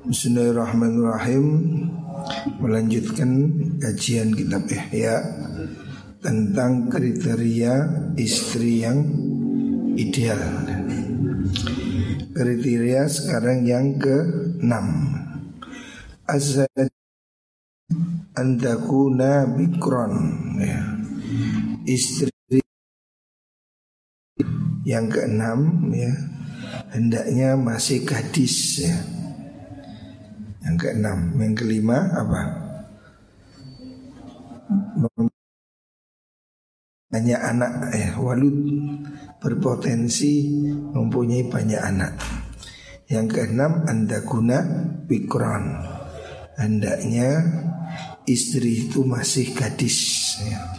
Bismillahirrahmanirrahim. Melanjutkan kajian kitab Ihya Tentang kriteria istri yang ideal. Kriteria sekarang yang ke-6 Azad Andakuna bikron ya. Istri yang keenam ya hendaknya masih gadis ya yang keenam, yang kelima apa? Banyak anak eh walud berpotensi mempunyai banyak anak. Yang keenam anda guna pikron. Hendaknya istri itu masih gadis. Ya.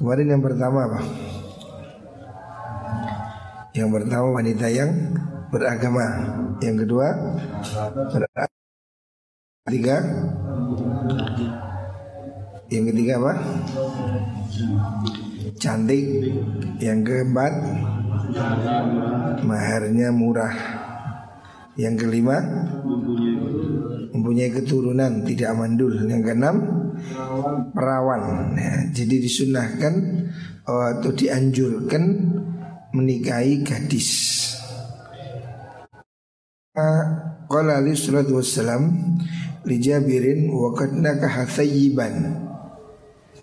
Kemarin yang pertama apa? Yang pertama wanita yang beragama. Yang kedua beragama. Tiga Yang ketiga apa? Cantik Yang keempat Maharnya murah Yang kelima Mempunyai keturunan Tidak mandul Yang keenam Perawan ya, Jadi disunahkan Atau dianjurkan Menikahi gadis Qala alaihi salatu wassalam li Jabirin wa qad nakaha thayyiban.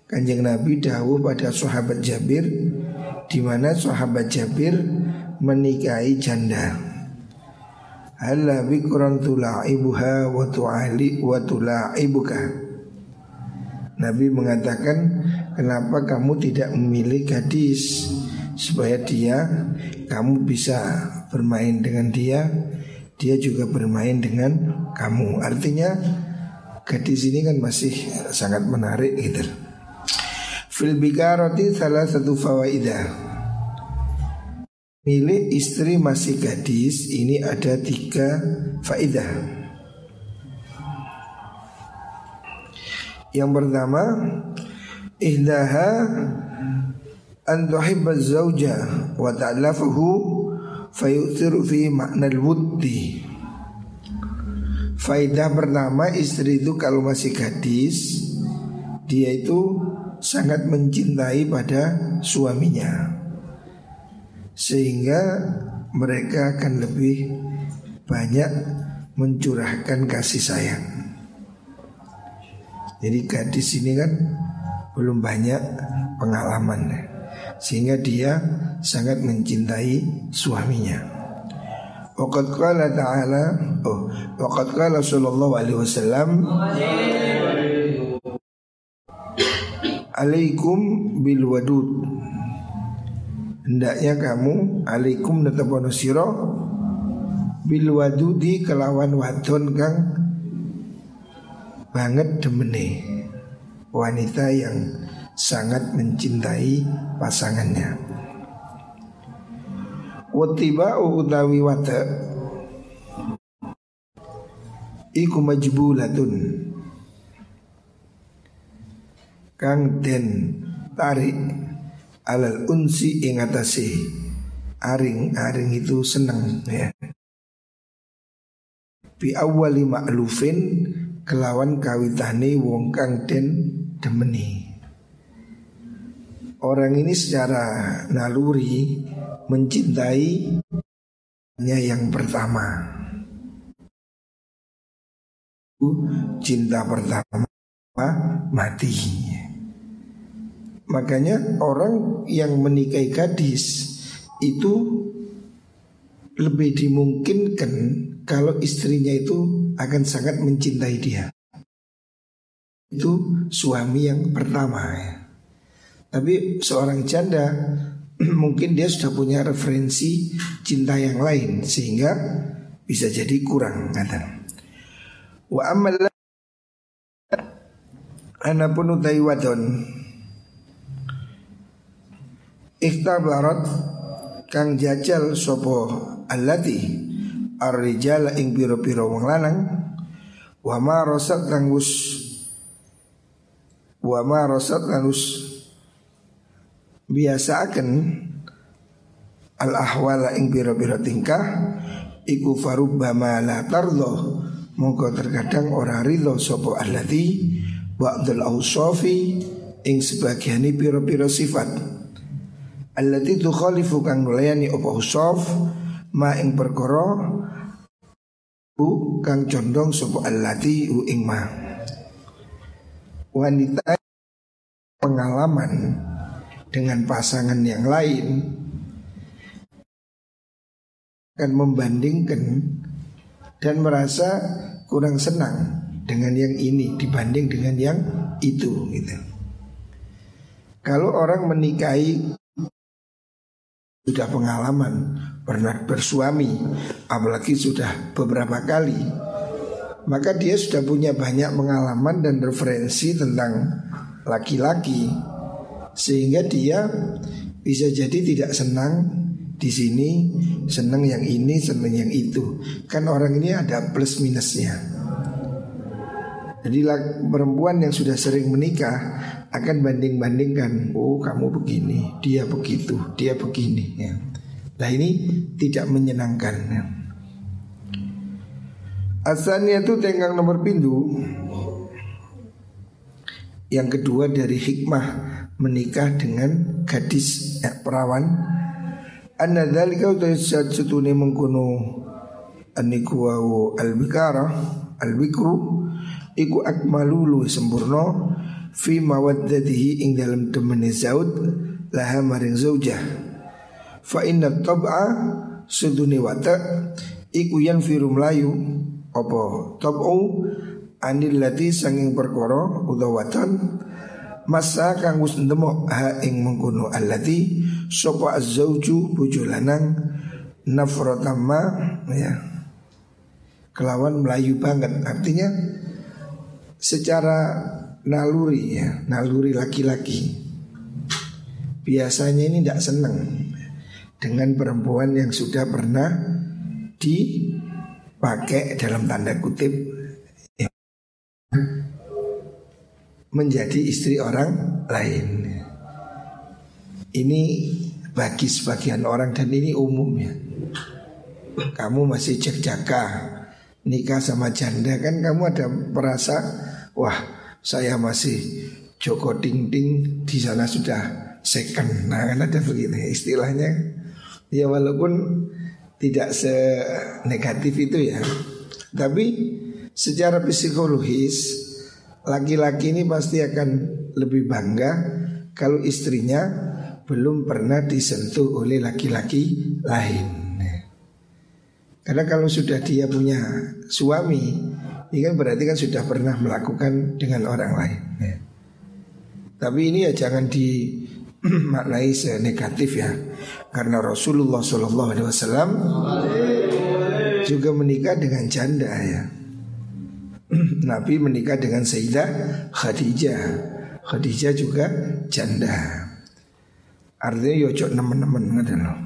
Kanjeng Nabi dawuh pada sahabat Jabir di mana sahabat Jabir menikahi janda. Halla bikran tula'ibuha wa tu'ali wa tula'ibuka. Nabi mengatakan kenapa kamu tidak memilih gadis supaya dia kamu bisa bermain dengan dia dia juga bermain dengan kamu. Artinya gadis ini kan masih sangat menarik gitu. Fil bikaroti salah satu fawaidah. Milik istri masih gadis ini ada tiga faidah. Yang pertama, ihdaha an tuhibba zauja wa ta'lafuhu fayu'thiru fi makna wuddi. Faidah pertama istri itu kalau masih gadis Dia itu sangat mencintai pada suaminya. Sehingga mereka akan lebih banyak mencurahkan kasih sayang. Jadi gadis ini kan belum banyak pengalaman. Sehingga dia sangat mencintai suaminya. Waqad qala ta'ala oh waqad qala sallallahu alaihi wasallam Alaikum bil wadud Hendaknya kamu Alaikum netapono siro Bil wadudi kelawan wadon kang Banget demene Wanita yang sangat mencintai pasangannya. Watiba utawi wata. Iku majbulatun. Kang den tarik alal unsi ing atase. Aring aring itu seneng ya. Bi awali ma'lufin kelawan kawitane wong kang den demeni. Orang ini secara naluri mencintai yang pertama. Cinta pertama mati. Makanya orang yang menikahi gadis itu lebih dimungkinkan kalau istrinya itu akan sangat mencintai dia. Itu suami yang pertama ya. Tapi seorang janda mungkin dia sudah punya referensi cinta yang lain sehingga bisa jadi kurang kadang. Wa amal anapun utai wadon ikhtabarat kang jajal sopo allati ar-rijala ing piro-piro wong lanang wa ma rosat kang wa ma rosat kang akan al ahwala ing biro-biro tingkah iku farubbama la tardo Monggo terkadang ora ridho sopo alladhi Ba'dul awsofi Ing sebagiani piro-piro sifat. Alladhi tukhalifu kang nulayani opo usof Ma ing perkoro U kang condong sopo alladhi u ing ma. Wanita pengalaman dengan pasangan yang lain akan membandingkan dan merasa kurang senang dengan yang ini dibanding dengan yang itu gitu. Kalau orang menikahi sudah pengalaman pernah bersuami apalagi sudah beberapa kali maka dia sudah punya banyak pengalaman dan referensi tentang laki-laki sehingga dia bisa jadi tidak senang di sini seneng yang ini, seneng yang itu. Kan orang ini ada plus minusnya. Jadi perempuan yang sudah sering menikah akan banding-bandingkan, oh kamu begini, dia begitu, dia begini. Ya. Nah ini tidak menyenangkan. Ya. Asalnya itu tenggang nomor pintu Yang kedua dari hikmah menikah dengan gadis eh, perawan. Anna dzalika utasat sutune mengkono aniku wau al-bikara al-bikru iku akmalulu sempurna fi mawaddatihi ing dalam temene zaud laha maring zaujah. Fa inna tab'a sudune wata iku yang firum layu apa tab'u anil lati sanging perkara utawa masa kang wis ndemok ha ing mengkono. Allati Sopo azzauju bojo lanang ya. Kelawan melayu banget. Artinya secara naluri ya. Naluri laki-laki. Biasanya ini tidak senang dengan perempuan yang sudah pernah dipakai dalam tanda kutip menjadi istri orang lain. Ini bagi sebagian orang dan ini umumnya. Kamu masih cek jaka nikah sama janda kan kamu ada merasa wah saya masih Joko Ding Ding di sana sudah second. Nah kan ada begini istilahnya. Ya walaupun tidak senegatif itu ya. Tapi secara psikologis laki-laki ini pasti akan lebih bangga kalau istrinya belum pernah disentuh oleh laki-laki lain. Karena kalau sudah dia punya suami, ini kan berarti kan sudah pernah melakukan dengan orang lain. Tapi ini ya jangan dimaknai senegatif ya, karena Rasulullah SAW juga menikah dengan janda ya. Nabi menikah dengan Sayyidah Khadijah. Khadijah juga janda. Artinya yocok ya loh.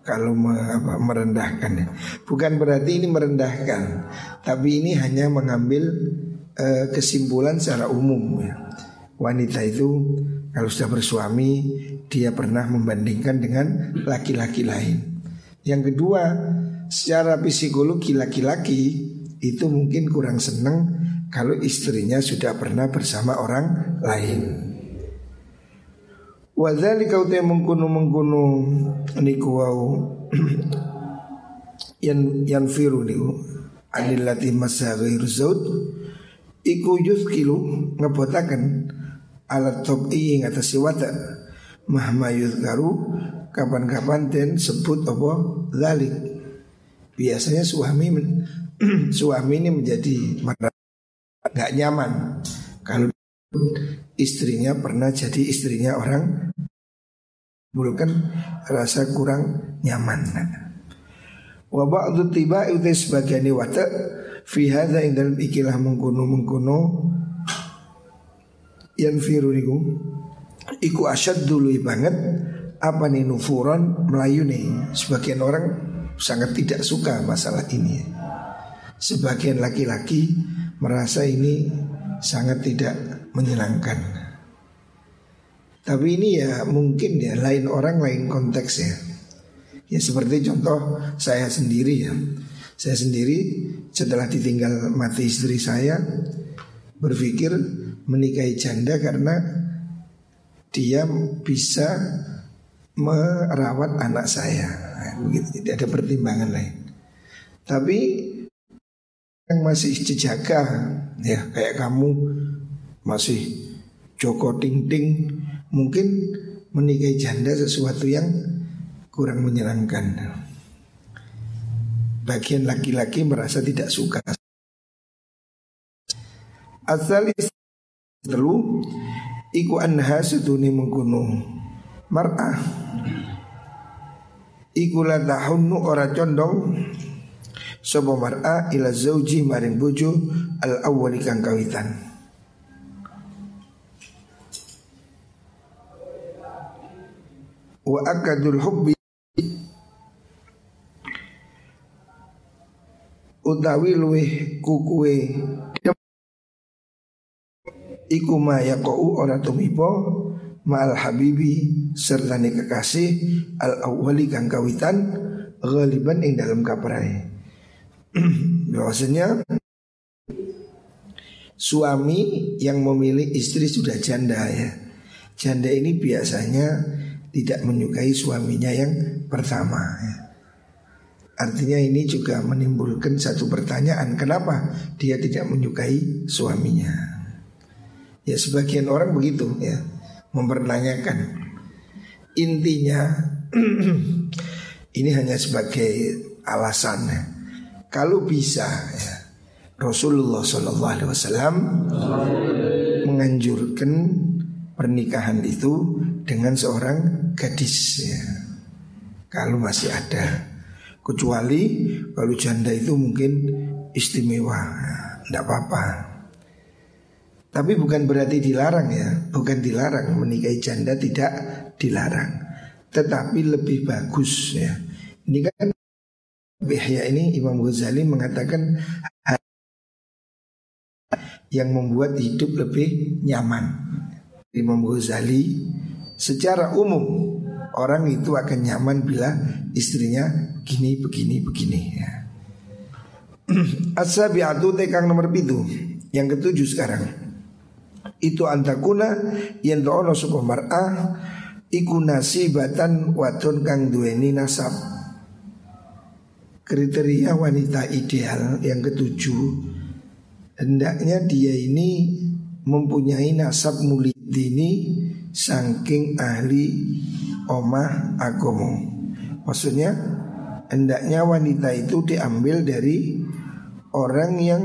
Kalau me, apa, merendahkan ya. Bukan berarti ini merendahkan, tapi ini hanya mengambil uh, kesimpulan secara umum ya. Wanita itu kalau sudah bersuami dia pernah membandingkan dengan laki-laki lain. Yang kedua, secara psikologi laki-laki itu mungkin kurang senang kalau istrinya sudah pernah bersama orang lain. Wadzalika utai mengkunu mengkunu niku wau yan yan firu niku. Anillati masa ghairu zaud iku yuskilu ngebotaken alat topi ing atas wata mahma yuzkaru kapan-kapan dan sebut apa zalik biasanya suami suami ini menjadi nggak nyaman. Kalau istrinya pernah jadi istrinya orang menimbulkan rasa kurang nyaman. Wa ba'du tiba itu sebagian wata fi hadza ing dalam ikilah mengkuno mengkuno yang firu niku iku asyad dulu banget apa nih nufuron Melayu nih sebagian orang sangat tidak suka masalah ini sebagian laki-laki merasa ini sangat tidak menyenangkan tapi ini ya mungkin ya lain orang lain konteksnya. Ya seperti contoh saya sendiri ya. Saya sendiri setelah ditinggal mati istri saya berpikir menikahi janda karena dia bisa merawat anak saya. Nah, begitu, tidak ada pertimbangan lain. Tapi yang masih jejaga ya kayak kamu masih Joko Ting Ting mungkin menikahi janda sesuatu yang kurang menyenangkan. Bagian laki-laki merasa tidak suka. Asal telu iku anha seduni mengkuno mar'ah iku la tahunnu ora condong sapa mar'ah ila zauji maring bojo al awwali kang kawitan. Wa akadul hubbi utawi luweh kukuwe iku ma yaqau ora tumipo ma'al habibi serta kekasih al awwali kang kawitan ghaliban ing dalam kaprai bahwasanya suami yang memilih istri sudah janda ya janda ini biasanya tidak menyukai suaminya yang pertama ya. Artinya ini juga menimbulkan satu pertanyaan Kenapa dia tidak menyukai suaminya Ya sebagian orang begitu ya Mempertanyakan Intinya Ini hanya sebagai alasan ya. Kalau bisa ya, Rasulullah SAW Menganjurkan pernikahan itu Dengan seorang gadis ya. Kalau masih ada Kecuali kalau janda itu mungkin istimewa Tidak apa-apa. Tapi bukan berarti dilarang ya. Bukan dilarang menikahi janda tidak dilarang. Tetapi lebih bagus ya. Ini kan Bihya ini Imam Ghazali mengatakan Yang membuat hidup lebih nyaman. Imam Ghazali Secara umum Orang itu akan nyaman bila istrinya begini, begini, begini ya. As-sabi'atu tekang nomor pitu Yang ketujuh sekarang. Itu antakuna Yang do'ono sebuah mar'ah Iku nasibatan wadon kang duweni nasab Kriteria wanita ideal yang ketujuh Hendaknya dia ini mempunyai nasab mulidini Sangking ahli omah agomo. Maksudnya hendaknya wanita itu diambil dari orang yang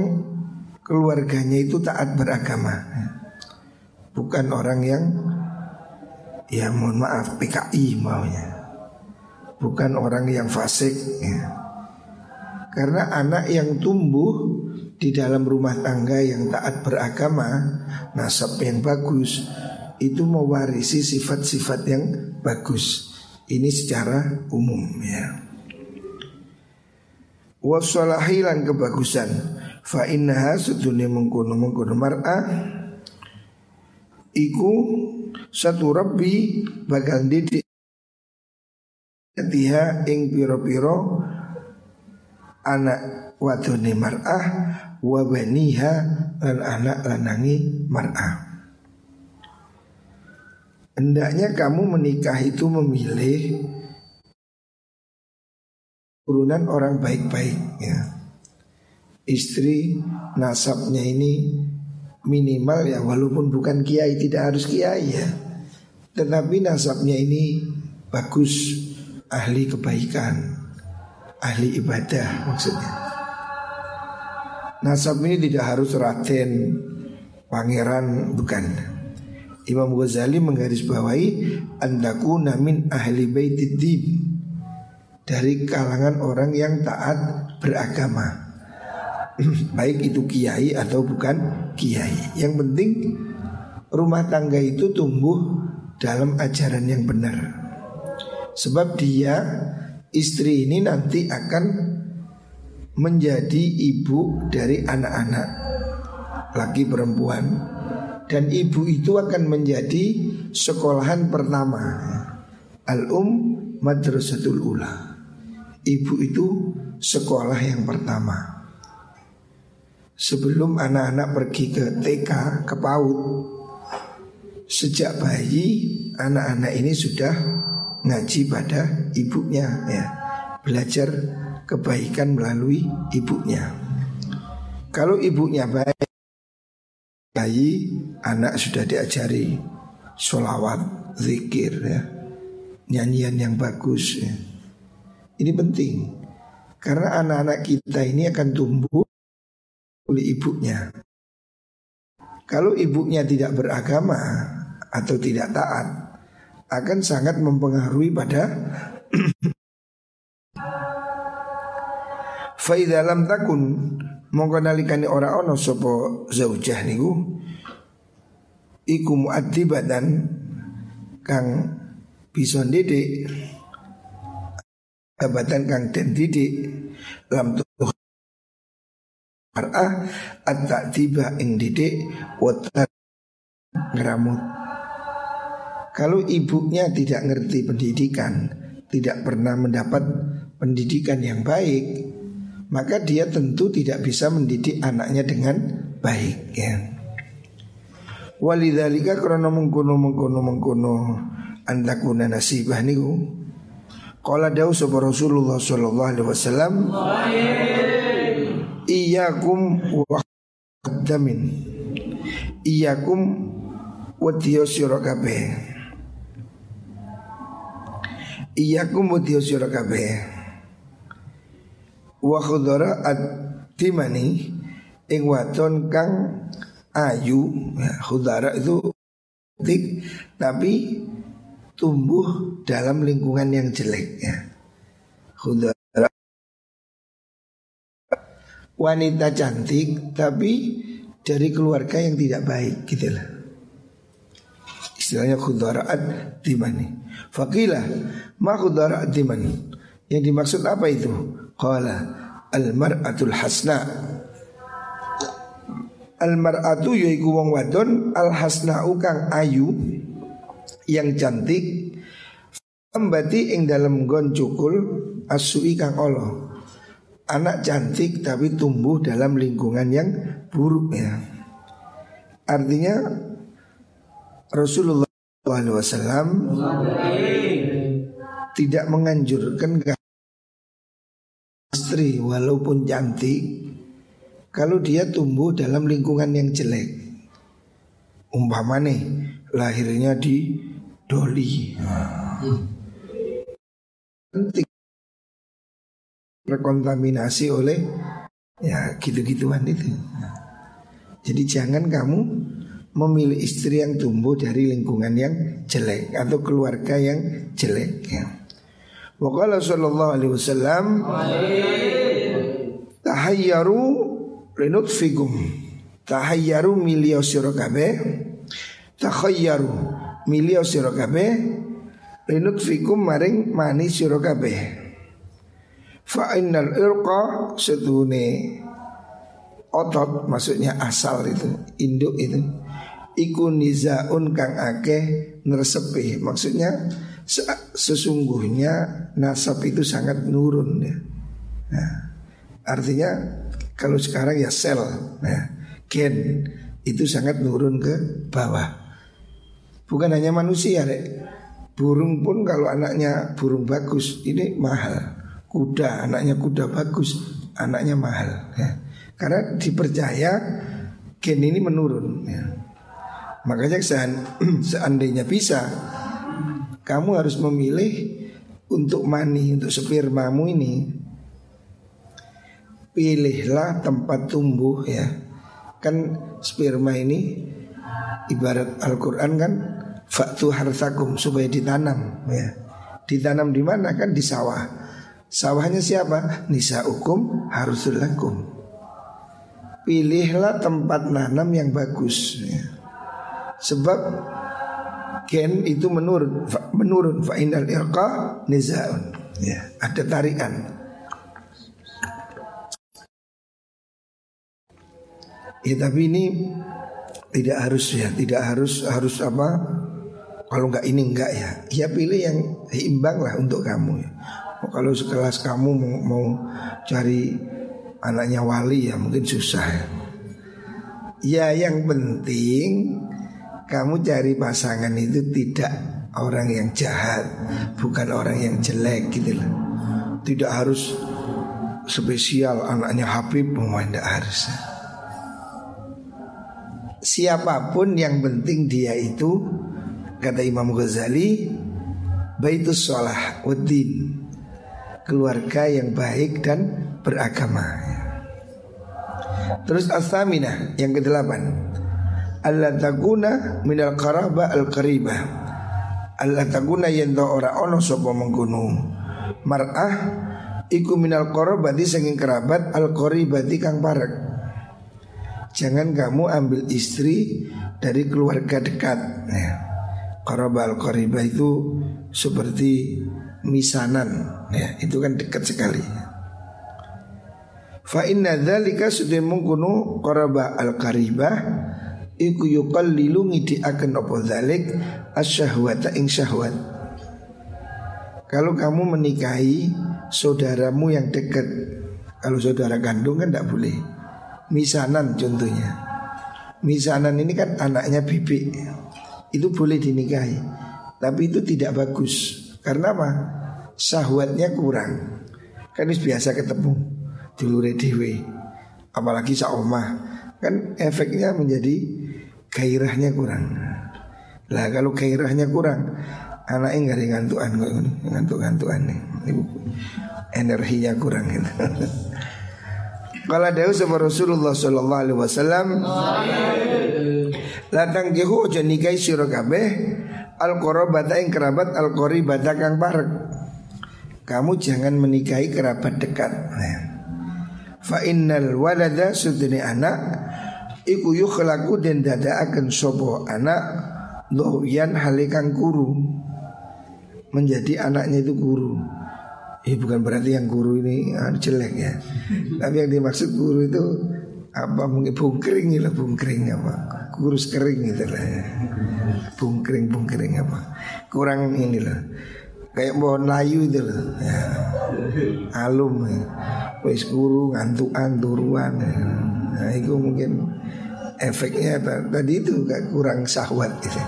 keluarganya itu taat beragama. Bukan orang yang ya mohon maaf PKI maunya. Bukan orang yang fasik ya. Karena anak yang tumbuh di dalam rumah tangga yang taat beragama Nasab yang bagus itu mewarisi sifat-sifat yang bagus. Ini secara umum ya. Wasalahilan kebagusan fa innaha sedunia mengkono mengkono mar'ah iku satu rabbi bakal didik Tiha ing piro-piro anak wadone mar'ah wabaniha lan anak lanangi mar'ah Hendaknya kamu menikah itu memilih turunan orang baik-baik ya. Istri nasabnya ini minimal ya walaupun bukan kiai tidak harus kiai ya. Tetapi nasabnya ini bagus ahli kebaikan, ahli ibadah maksudnya. Nasab ini tidak harus raten, pangeran bukan. Imam Ghazali menggarisbawahi andaku namin ahli baitid din dari kalangan orang yang taat beragama. Baik itu kiai atau bukan kiai. Yang penting rumah tangga itu tumbuh dalam ajaran yang benar. Sebab dia istri ini nanti akan menjadi ibu dari anak-anak laki perempuan dan ibu itu akan menjadi sekolahan pertama al um madrasatul ula ibu itu sekolah yang pertama. Sebelum anak-anak pergi ke TK, ke PAUD, sejak bayi anak-anak ini sudah ngaji pada ibunya ya. Belajar kebaikan melalui ibunya. Kalau ibunya baik, bayi anak sudah diajari sholawat, zikir ya, nyanyian yang bagus ya. Ini penting karena anak-anak kita ini akan tumbuh oleh ibunya. Kalau ibunya tidak beragama atau tidak taat, akan sangat mempengaruhi pada Faida lam takun mongko nalikane ora ono sapa zaujah niku iku muadzibatan kang bisa didik abatan kang den didik lam tuh mar'ah at tiba ing didik wata ngeramut kalau ibunya tidak ngerti pendidikan tidak pernah mendapat pendidikan yang baik maka dia tentu tidak bisa mendidik anaknya dengan baik ya. Walidhalika krono mengkono mengkono mengkono. Antakuna nasibah niku. Qala dawu sapa Rasulullah sallallahu alaihi wasallam Iyakum wa qaddamin Iyakum wadiyo sira kabeh Iyakum wadiyo sira kabeh Wa khudara ad-dimani ing kang ayu ya, itu dik tapi tumbuh dalam lingkungan yang jelek ya. Khudara wanita cantik tapi dari keluarga yang tidak baik gitu lah. Istilahnya khudara'at dimani. Fakilah ma khudara'at dimani. Yang dimaksud apa itu? Qala al-mar'atul hasna Al-mar'atu yaiku wong wadon al-hasna'u kang ayu yang cantik Mbati ing dalam gon cukul asui kang Allah Anak cantik tapi tumbuh dalam lingkungan yang buruk ya Artinya Rasulullah SAW tidak menganjurkan istri walaupun cantik kalau dia tumbuh dalam lingkungan yang jelek. Umpama nih lahirnya di doli. Penting terkontaminasi oleh ya gitu-gituan itu. Jadi jangan kamu memilih istri yang tumbuh dari lingkungan yang jelek atau keluarga yang jelek ya. Waqala sallallahu alaihi wasallam tahayyaru linutfikum. Tahayyaru milio sira kabeh. Takhayyaru milio sira linutfikum maring mani sira fa innal irqa sedune otot maksudnya asal itu induk itu iku nizaun kang akeh nersepi maksudnya sesungguhnya nasab itu sangat nurun ya. Nah, artinya kalau sekarang ya sel, nah, gen itu sangat nurun ke bawah. Bukan hanya manusia, burung pun kalau anaknya burung bagus ini mahal. Kuda, anaknya kuda bagus, anaknya mahal. Ya. Karena dipercaya gen ini menurun. Ya. Makanya seandainya bisa, kamu harus memilih untuk mani, untuk spermamu ini pilihlah tempat tumbuh ya. Kan sperma ini ibarat Al-Qur'an kan faktu harsakum supaya ditanam ya. Ditanam di mana kan di sawah. Sawahnya siapa? Nisa hukum harus lakum. Pilihlah tempat nanam yang bagus ya. Sebab gen itu menurun. Menurun. Fa inal irqa nizaun. Ya. Ada tarikan. Ya tapi ini tidak harus ya, tidak harus harus apa? Kalau nggak ini nggak ya, ya pilih yang imbang lah untuk kamu ya. oh, kalau sekelas kamu mau, mau cari anaknya wali ya mungkin susah ya. Ya yang penting kamu cari pasangan itu tidak orang yang jahat, bukan orang yang jelek gitu loh. Tidak harus spesial anaknya Habib, mau tidak harus. Siapa pun yang penting dia itu kata Imam Ghazali baitus sholah uddin keluarga yang baik dan beragama. Terus asamina yang kedelapan. Allah taguna minal karaba al karibah. Allah taguna yendo ora ono sopo mengkuno mar'ah iku minal di senging kerabat al qaribati kang parek. Jangan kamu ambil istri dari keluarga dekat. Ya. Qaraba al qaribah itu seperti misanan ya, itu kan dekat sekali. Fa inna dzalika sudah mengkuno qaraba al karibah iku yuqallilu akan apa dzalik asyahwata ing syahwat. Kalau kamu menikahi saudaramu yang dekat, kalau saudara kandung kan tidak boleh. Misanan contohnya. Misanan ini kan anaknya bibi. Itu boleh dinikahi. Tapi itu tidak bagus. Karena apa? Syahwatnya kurang. Kan biasa ketemu dulure dewe apalagi saomah kan efeknya menjadi gairahnya kurang lah kalau gairahnya kurang anaknya nggak ada ngantuan kok ngantuk ngantuan nih energinya kurang gitu kalau ada sama Rasulullah Sallallahu Alaihi Wasallam Latang jehu aja nikahi sira al korobata ing kerabat al koribata kang parek. Kamu jangan menikahi kerabat dekat. Nah. Fa innal walada sudene anak iku yukhlaqu den dadaaken sapa anak dohyan halikan guru menjadi anaknya itu guru. Eh bukan berarti yang guru ini ah, jelek ya. Tapi yang dimaksud guru itu apa mungkin bungkring lah bungkring apa kurus kering gitu lah ya. bungkring bungkring apa kurang ini lah kayak pohon layu itu loh ya. alum ya wis guru ngantukan turuan nah itu mungkin efeknya tadi itu gak kurang sahwat gitu.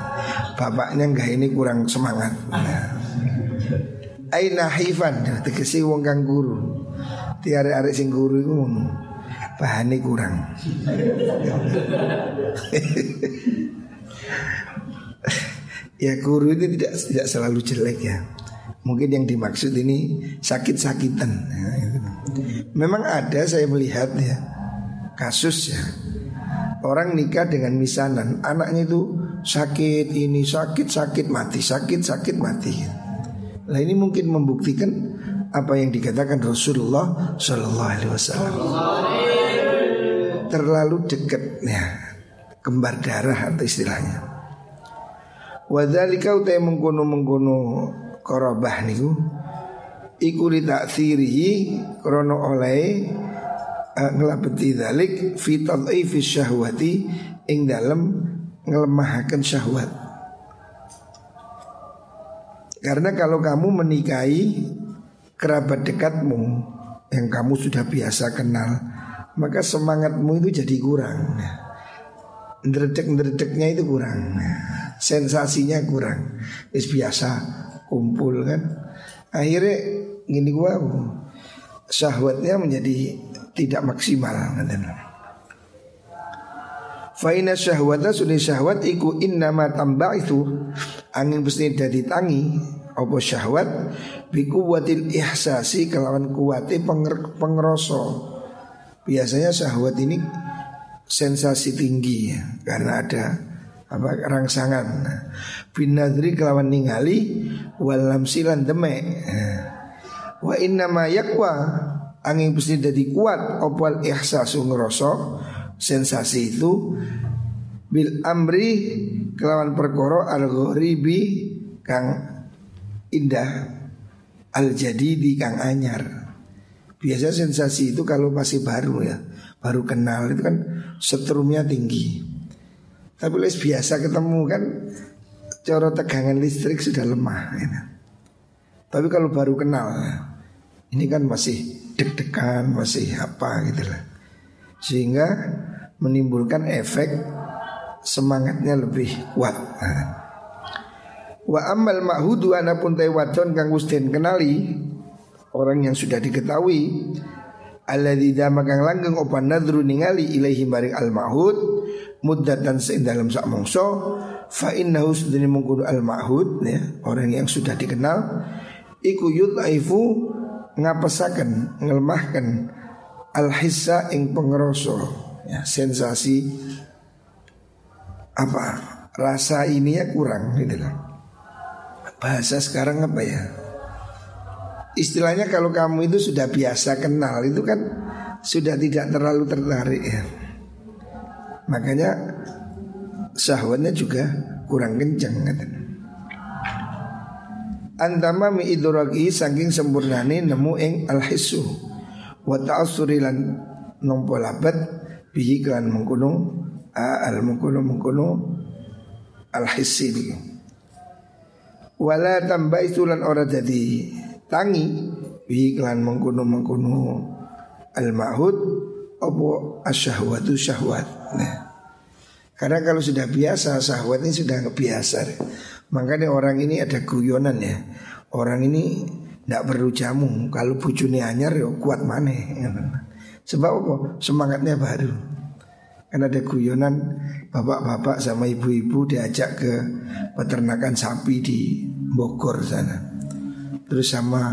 Bapaknya enggak ini kurang semangat. Nah. Aina hifan tegesi wong kang guru. Tiare arek sing guru iku ngono. Kurang. Ya guru itu tidak tidak selalu jelek ya. Mungkin yang dimaksud ini sakit-sakitan. Ya, gitu. Memang ada saya melihat ya kasus ya orang nikah dengan misanan, anaknya itu sakit ini sakit sakit mati sakit sakit mati. Nah ini mungkin membuktikan apa yang dikatakan Rasulullah Shallallahu Alaihi Wasallam. Terlalu dekat ya kembar darah atau istilahnya. Wadhalika utai mengkono mengkono korobah niku iku li ta'thirihi krono oleh ngelapeti dalik fi tadhifi syahwati ing dalem ngelemahaken syahwat. Karena kalau kamu menikahi kerabat dekatmu yang kamu sudah biasa kenal maka semangatmu itu jadi kurang. Ndredek-ndredeknya itu kurang. Sensasinya kurang. Is biasa kumpul kan? Akhirnya gini gua syahwatnya menjadi tidak maksimal Faina syahwata sudah syahwat iku innama tambah itu angin pasti dari tangi apa syahwat? Biku watil ihsasi kelawan kuati penger, pengeroso. Biasanya syahwat ini sensasi tinggi ya karena ada apa rangsangan. Binadri kelawan ningali walam silan demek. Wa inna ma yakwa angin pasti jadi kuat opal ihsasu ngerosok sensasi itu bil amri kelawan perkoro al ghoribi kang indah al jadidi kang anyar. Biasa sensasi itu kalau masih baru ya baru kenal itu kan setrumnya tinggi. Tapi les biasa ketemu kan Coro tegangan listrik sudah lemah ya. Tapi kalau baru kenal Ini kan masih deg-degan, masih apa gitu lah. Sehingga menimbulkan efek semangatnya lebih kuat. Wa amal ma'hudu anapun wadon kang Gusten kenali orang yang sudah diketahui alladzi damakang langgeng opan nadru ningali ilaihi maring al mahud muddatan sein dalam sak mongso fa innahu sudene mungkudu al mahud ya orang yang sudah dikenal iku yudhaifu ngapesaken ngelemahkan al hissa ing pengeroso ya sensasi apa rasa ini ya kurang gitu loh bahasa sekarang apa ya Istilahnya kalau kamu itu sudah biasa kenal itu kan sudah tidak terlalu tertarik ya. Makanya syahwatnya juga kurang kencang kan. Antama mi idraki saking sempurnane nemu ing al-hissu. Wa ta'assuri lan nompo labat bihi kan mengkono al mengkono mengkono al-hissi Wala tambah itulan ora jadi tangi bi iklan mengkuno mengkuno al mahud opo asyahwatu syahwat. Nah karena kalau sudah biasa syahwat ini sudah biasa makanya orang ini ada guyonan ya. Orang ini tidak perlu jamu. Kalau bujuni anyar ya kuat mana sebab apa? Semangatnya baru. Kan ada guyonan bapak-bapak sama ibu-ibu diajak ke peternakan sapi di Bogor sana. Terus sama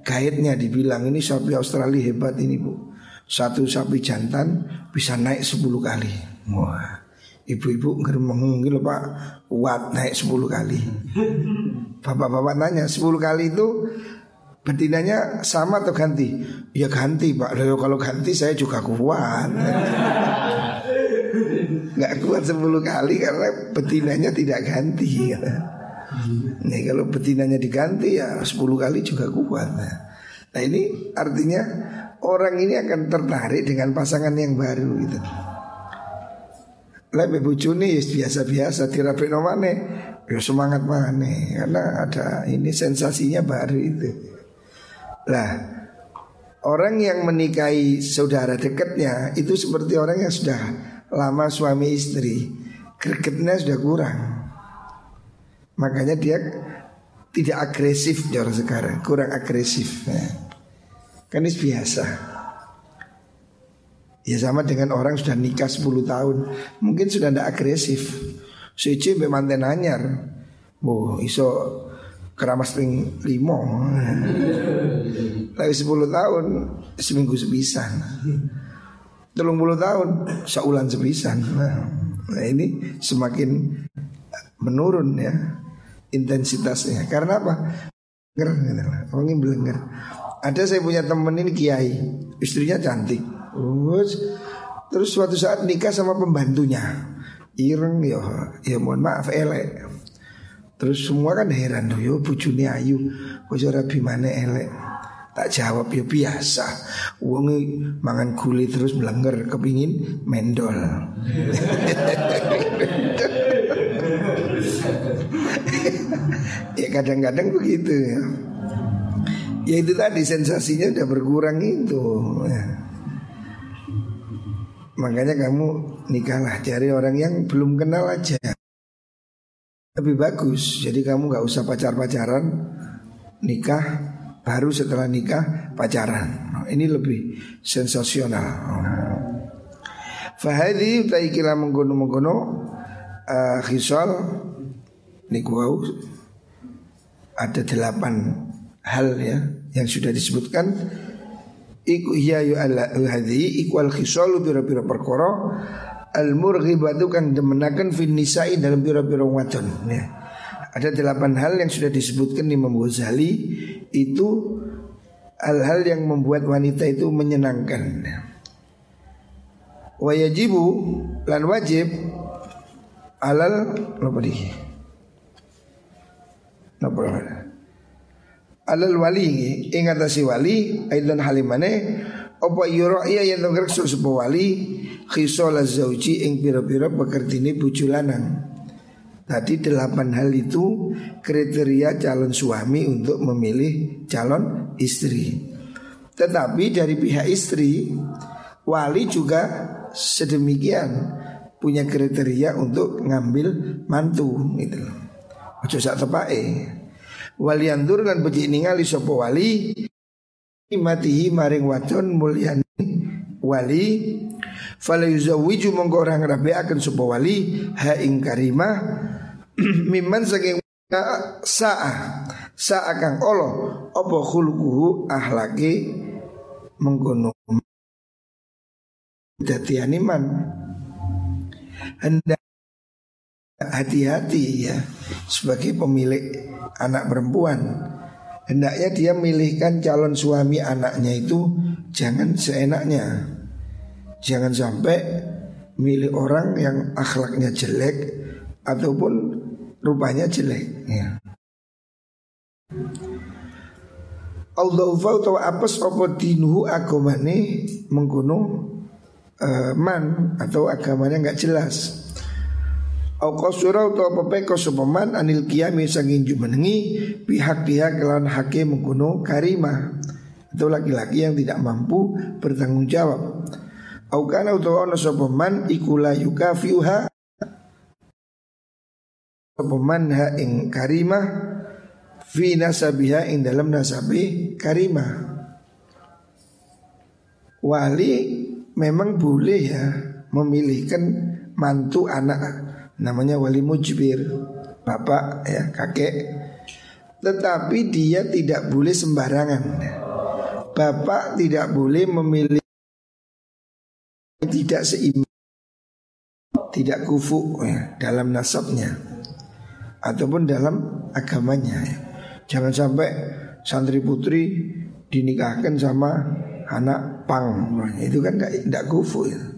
guide-nya dibilang ini sapi Australia hebat ini bu. Satu sapi jantan bisa naik 10 kali. Wah Ibu-ibu ngeremeng gitu pak Kuat naik 10 kali Bapak-bapak nanya 10 kali itu Betinanya sama atau ganti? Ya ganti pak Lalu kalau ganti saya juga kuat Gak kuat 10 kali karena betinanya tidak ganti Nih kalau betinanya diganti ya 10 kali juga kuat. Nah, nah ini artinya orang ini akan tertarik dengan pasangan yang baru gitu. Lebih bujuni ya biasa-biasa tirapi nomane ya semangat mana karena ada ini sensasinya baru itu. Lah orang yang menikahi saudara dekatnya itu seperti orang yang sudah lama suami istri, gregetnya sudah kurang. Makanya dia tidak agresif orang sekarang, kurang agresif. Ya. Kan ini biasa. Ya sama dengan orang sudah nikah 10 tahun, mungkin sudah tidak agresif. Suci bemanten anyar. Oh, iso keramas ring limo. Lagi 10 tahun seminggu sepisan. Telung puluh tahun saulan sepisan. Nah, ini semakin menurun ya intensitasnya. Karena apa? Nger, orangnya belenger. Ada saya punya temen ini kiai, istrinya cantik. Terus, terus suatu saat nikah sama pembantunya. Ireng ya, ya mohon maaf elek. Terus semua kan heran tuh, yo bujuni ayu, kok rabi mana elek. Tak jawab ya biasa. Wongi mangan kulit terus melengger kepingin mendol. ya kadang-kadang begitu ya. Ya itu tadi sensasinya udah berkurang itu. Ya. Makanya kamu nikahlah cari orang yang belum kenal aja. Lebih bagus. Jadi kamu nggak usah pacar-pacaran, nikah baru setelah nikah pacaran. Ini lebih sensasional. Fahadi utaikila mengkono mengkono uh, khisal ada delapan hal ya yang sudah disebutkan iku hiya yu ala hadhi iku al khisalu bira-bira perkara al murghibatu kan demenaken fin nisa'i dalam bira-bira wadon ya. Ada delapan hal yang sudah disebutkan di Ghazali itu hal-hal yang membuat wanita itu menyenangkan. Wajibu lan wajib alal apa Napa Alal wali ing si wali aidan halimane apa yuraiya yang ngrekso sapa wali khisal zauji ing pira-pira pekertine bojo lanang. Tadi delapan hal itu kriteria calon suami untuk memilih calon istri. Tetapi dari pihak istri wali juga sedemikian punya kriteria untuk ngambil mantu gitu loh. Ojo sak tepake. Waliandur lan becik ningali sapa wali? Matihi maring wadon mulyani wali. Fala yuzawwiju mongko ora ngrabeaken sapa wali? Ha ing karimah mimman saking saah saah kang Allah apa khulquhu ahlake? Mengkono dadi animan. Hendak hati-hati ya. Sebagai pemilik anak perempuan hendaknya dia milihkan calon suami anaknya itu jangan seenaknya. Jangan sampai milih orang yang akhlaknya jelek ataupun rupanya jelek ya. Allah atau apes opo dinuhu agamane mengkuno uh, man atau agamanya nggak jelas Au qasura utawa pepeko sopaman anil kiami sanging jumenengi pihak-pihak kelan hakim mengkuno karimah. Itu laki-laki yang tidak mampu bertanggung jawab. Au kana utawa ono sopaman ikula yukafiuha. Sopaman ha ing karimah Fi nasabiha ing dalam nasabi karimah. Wali memang boleh ya memilihkan mantu anak namanya wali mujbir, bapak ya kakek. Tetapi dia tidak boleh sembarangan. Bapak tidak boleh memilih tidak seimbang, tidak kufu ya, dalam nasabnya ataupun dalam agamanya. Ya. Jangan sampai santri putri dinikahkan sama anak pang, itu kan tidak kufu ya.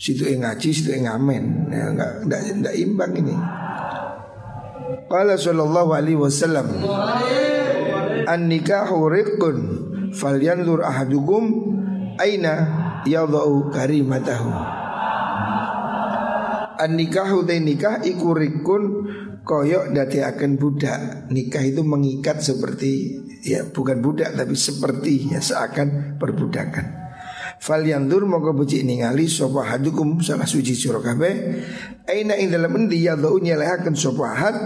Situ yang ngaji, situ yang ngamen. Ya, enggak, enggak, enggak imbang ini. Qala sallallahu alaihi wasallam An nikahu riqqun Falyanzur ahadukum Aina yadau karimatahu? An nikahu te nikah iku rikun koyok dati akan budak. Nikah itu mengikat seperti Ya bukan budak tapi seperti ya seakan perbudakan Fal yandur moga buci ningali sapa hadukum salah suci sira kabeh aina ing dalem endi ya dau nyelehaken sapa had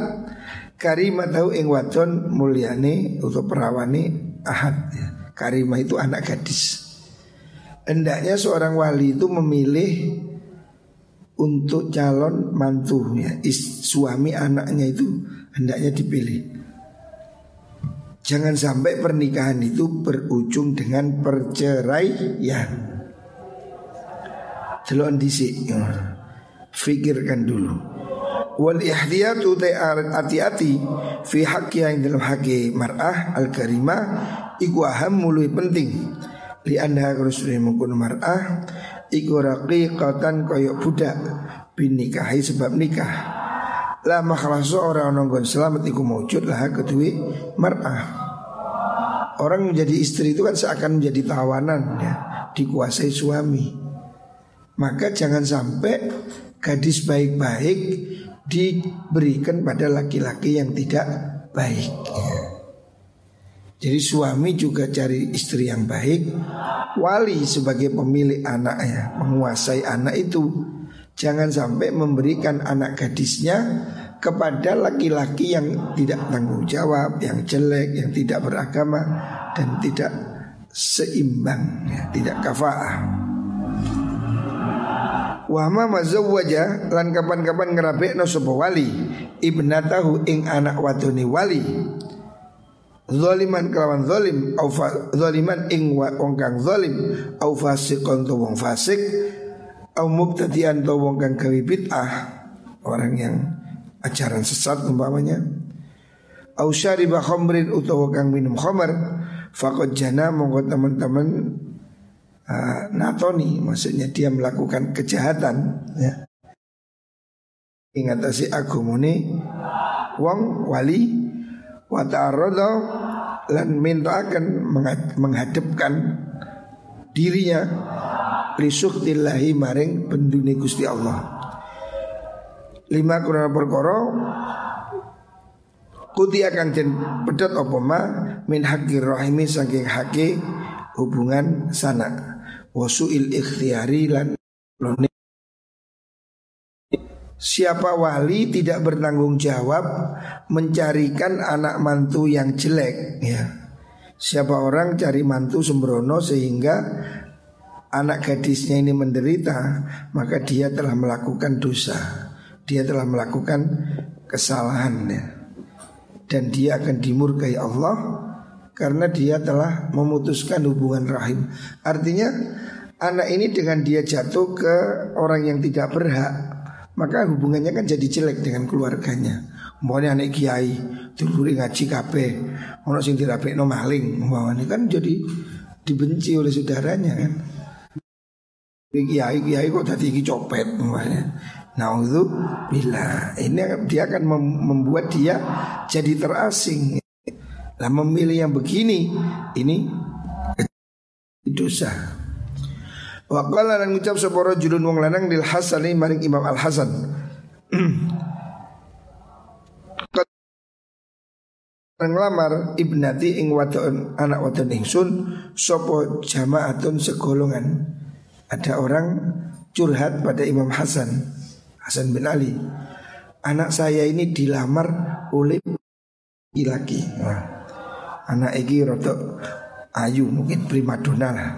karimah tahu ing wadon mulyane utawa perawane ahad ya. Karimah itu anak gadis Hendaknya seorang wali itu memilih untuk calon mantunya, is, suami anaknya itu hendaknya dipilih. Jangan sampai pernikahan itu berujung dengan perceraian. Delon disi. Fikirkan dulu. Wal ihdiyatu hati-hati fi haqqi yang dalam haqqi mar'ah al karimah iku aham penting li anha rasulullah mungkun mar'ah iku raqiqatan kaya budak binikahi sebab nikah La makhlasu orang nonggon selamat iku mewujud lah kedua mar'ah. Orang menjadi istri itu kan seakan menjadi tawanan ya. Dikuasai suami. Maka jangan sampai gadis baik-baik diberikan pada laki-laki yang tidak baik ya. Jadi suami juga cari istri yang baik. Wali sebagai pemilik anak ya Menguasai anak itu Jangan sampai memberikan anak gadisnya kepada laki-laki yang tidak tanggung jawab, yang jelek, yang tidak beragama dan tidak seimbang, ya, tidak kafaah. Wahma mazawwaja lan kapan-kapan ngerabekno sapa wali ibnatahu ing anak wadone wali Zaliman kelawan zalim au zaliman ing wong kang zalim au fasiqon wong fasik au mubtadi'an to wong kang gawe bid'ah orang yang ajaran sesat umpamanya. Au syariba khamrin utawa kang minum khamar faqad jana monggo teman-teman uh, natoni. Maksudnya dia melakukan kejahatan ya. Ingat si agumune wong wali wa ta'arrada lan minta akan menghadapkan dirinya lisuktillahi maring penduni Gusti Allah. Lima kurang perkara Kuti akan jen pedot apa ma min haqqi rahimi saking haqqi hubungan sanak wasuil ikhtiari lan Siapa wali tidak bertanggung jawab mencarikan anak mantu yang jelek ya. Siapa orang cari mantu sembrono sehingga anak gadisnya ini menderita, maka dia telah melakukan dosa. Dia telah melakukan kesalahan ya. Dan dia akan dimurkai Allah karena dia telah memutuskan hubungan rahim. Artinya anak ini dengan dia jatuh ke orang yang tidak berhak maka hubungannya kan jadi jelek dengan keluarganya. Umpamanya anak kiai, dulure ngaji kabeh, ono sing dirapekno maling, umpamanya kan jadi dibenci oleh saudaranya kan. Kiai kiai kok tadi iki copet. Nah itu bila ini dia akan membuat dia jadi terasing. Lah memilih yang begini ini dosa. Wa qala lan ngucap sapa rajulun wong lanang lil Hasani maring Imam Al Hasan. nglamar ibnati ing wadon anak wadon ingsun sapa jamaatun segolongan. Ada orang curhat pada Imam Hasan Hasan bin Ali. Anak saya ini dilamar oleh laki. Nah, anak iki rotok ayu mungkin primadona lah.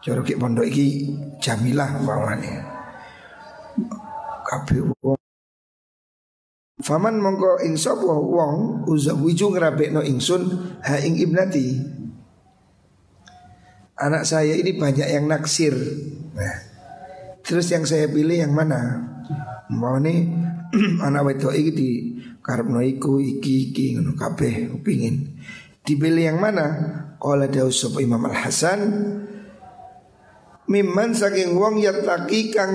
Ki pondok iki jamilah umpamane. Kabeh Faman mongko ing sapa wong uzawiju ngrabekno ingsun ha ing ibnati. Anak saya ini banyak yang naksir. Nah, terus yang saya pilih yang mana? Mau nih anak wedok iki di karepno iku iki iki ngono kabeh pengin. Dipilih yang mana? Qala daus sapa Imam Al Hasan Miman saking wong yataki kang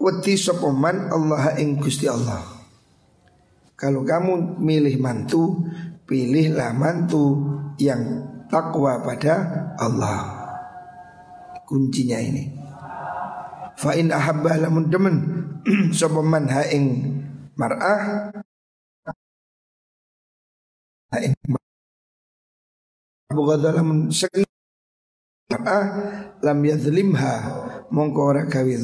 wedi sopoman Allah ing Gusti Allah. Kalau kamu milih mantu, pilihlah mantu yang takwa pada Allah. Kuncinya ini. Fa in ahabbah lamun demen sopoman ha ing mar'ah ha ing Bukan dalam sekali ah lam yadlimha mongko ora gawe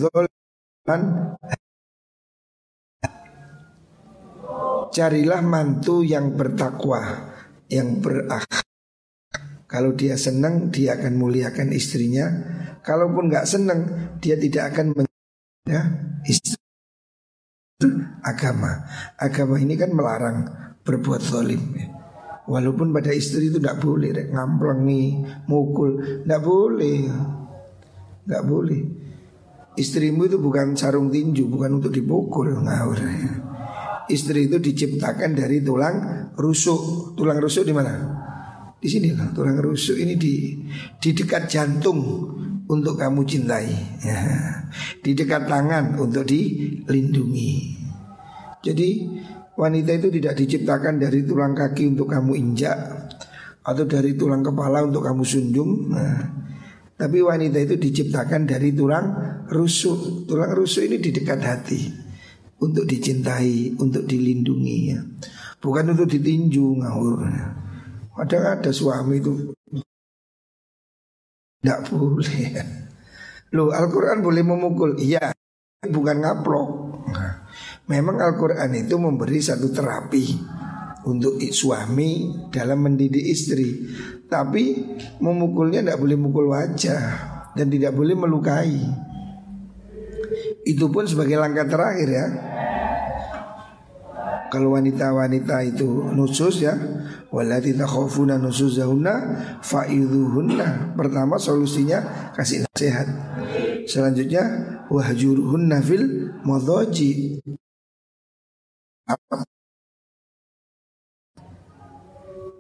carilah mantu yang bertakwa yang berakhlak kalau dia senang dia akan muliakan istrinya. Kalaupun nggak senang dia tidak akan ya istri. Agama. Agama ini kan melarang berbuat zalim. Ya. Walaupun pada istri itu tidak boleh rek, Ngamplengi, mukul. Tidak boleh. Tidak boleh. Istrimu itu bukan sarung tinju Bukan untuk dipukul ngawur Istri itu diciptakan dari tulang rusuk. Tulang rusuk di mana? Di sini lah. Tulang rusuk ini di di dekat jantung untuk kamu cintai. Ya. Di dekat tangan untuk dilindungi. Jadi Wanita itu tidak diciptakan dari tulang kaki untuk kamu injak Atau dari tulang kepala untuk kamu sunjung nah, Tapi wanita itu diciptakan dari tulang rusuk. Tulang rusuk ini di dekat hati Untuk dicintai, untuk dilindungi ya. Bukan untuk ditinju ngawur Kadang ada suami itu Tidak boleh Loh Al-Quran boleh memukul Iya Bukan ngaplok nah, Memang Al-Quran itu memberi satu terapi untuk suami dalam mendidik istri. Tapi memukulnya tidak boleh mukul wajah dan tidak boleh melukai. Itu pun sebagai langkah terakhir ya. Kalau wanita-wanita itu nusus ya Walati takhafuna nusuzahunna Fa'idhuhunna. Pertama solusinya kasih nasihat. Selanjutnya Wahjuruhunna fil madhaji.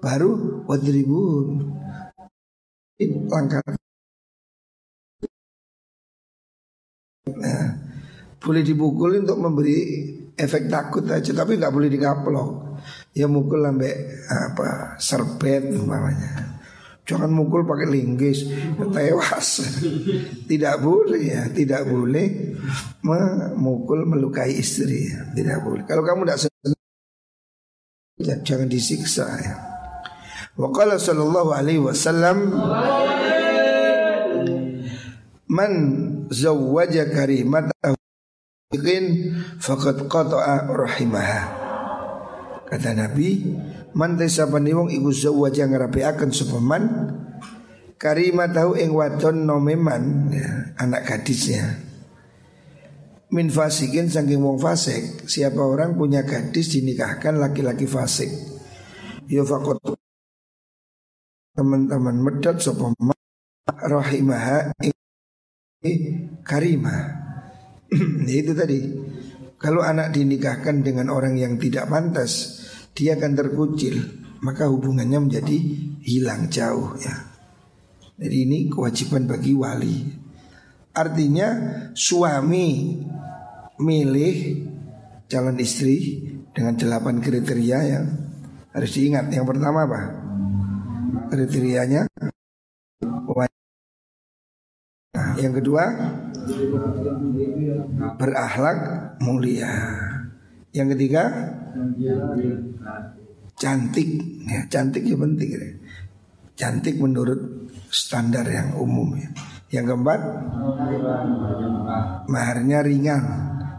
Baru wadribun. Langkah. Nah, boleh dipukul untuk memberi efek takut aja tapi nggak boleh dikaplok. Ya mukul sampai apa serbet namanya jangan mukul pakai linggis tewas. Tidak boleh ya tidak boleh memukul melukai istri ya. tidak boleh. Kalau kamu tidak senang jangan disiksa ya. Wa qala sallallahu alaihi wasallam Man zawwaja karimatahu faqad qata'a rahimaha. Kata Nabi, man tesapane wong iku zawwaja ngerapiaken sapa man karimatahu ing wadon nomeman ya, anak gadisnya. Min fasikin saking wong fasik, siapa orang punya gadis dinikahkan laki-laki fasik. Ya faqad teman-teman medot sapa rahimaha karimah. itu tadi. Kalau anak dinikahkan dengan orang yang tidak pantas, dia akan terkucil, maka hubungannya menjadi hilang jauh ya. Jadi ini kewajiban bagi wali. Artinya suami milih calon istri dengan delapan kriteria yang harus diingat. Yang pertama apa? Kriterianya yang kedua berakhlak mulia. Yang ketiga cantik. Ya, cantik ya penting. Ya. Cantik menurut standar yang umum ya. Yang keempat maharnya ringan.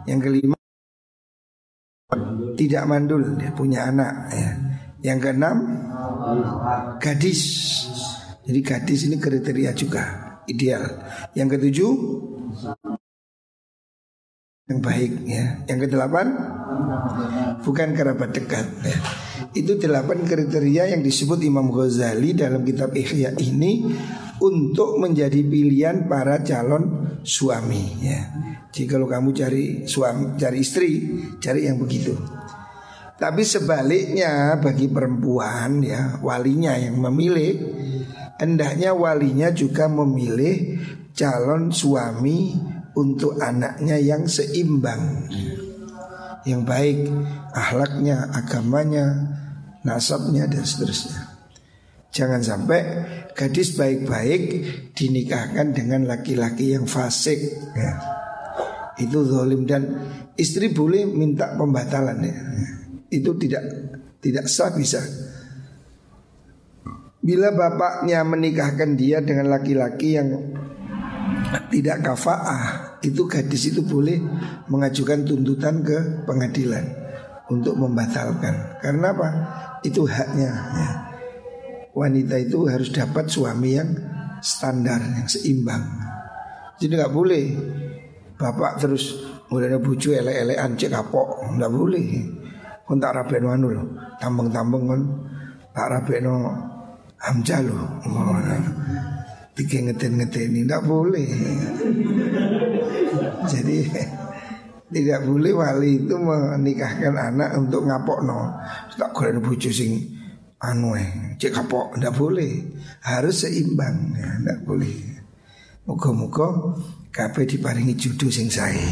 Yang kelima tidak mandul, dia punya anak ya. Yang keenam gadis. Jadi gadis ini kriteria juga ideal. Yang ketujuh yang baik ya. Yang kedelapan bukan kerabat dekat ya. Itu delapan kriteria yang disebut Imam Ghazali dalam kitab Ihya ini untuk menjadi pilihan para calon suami ya. Jadi kalau kamu cari suami, cari istri, cari yang begitu. Tapi sebaliknya bagi perempuan ya walinya yang memilih hendaknya walinya juga memilih calon suami untuk anaknya yang seimbang yang baik akhlaknya, agamanya, nasabnya dan seterusnya. Jangan sampai gadis baik-baik dinikahkan dengan laki-laki yang fasik ya. Itu zalim dan istri boleh minta pembatalan ya. Itu tidak tidak sah bisa Bila bapaknya menikahkan dia dengan laki-laki yang tidak kafaah Itu gadis itu boleh mengajukan tuntutan ke pengadilan Untuk membatalkan. Karena apa? Itu haknya ya. Wanita itu harus dapat suami yang standar, yang seimbang. Jadi nggak boleh Bapak terus mulai bucu ele-elean cek kapok. Nggak boleh. Kontak rapi anu tambeng-tambeng kan tak rapi Hamzah Tiga ngeten-ngeten ini Tidak boleh. Jadi Tidak boleh wali itu menikahkan anak untuk ngapok no Tak keren bucu sing Anu eh Cek kapok Tidak boleh. Harus seimbang ya, Tidak boleh. Moga-moga Kabeh diparingi jodoh sing saya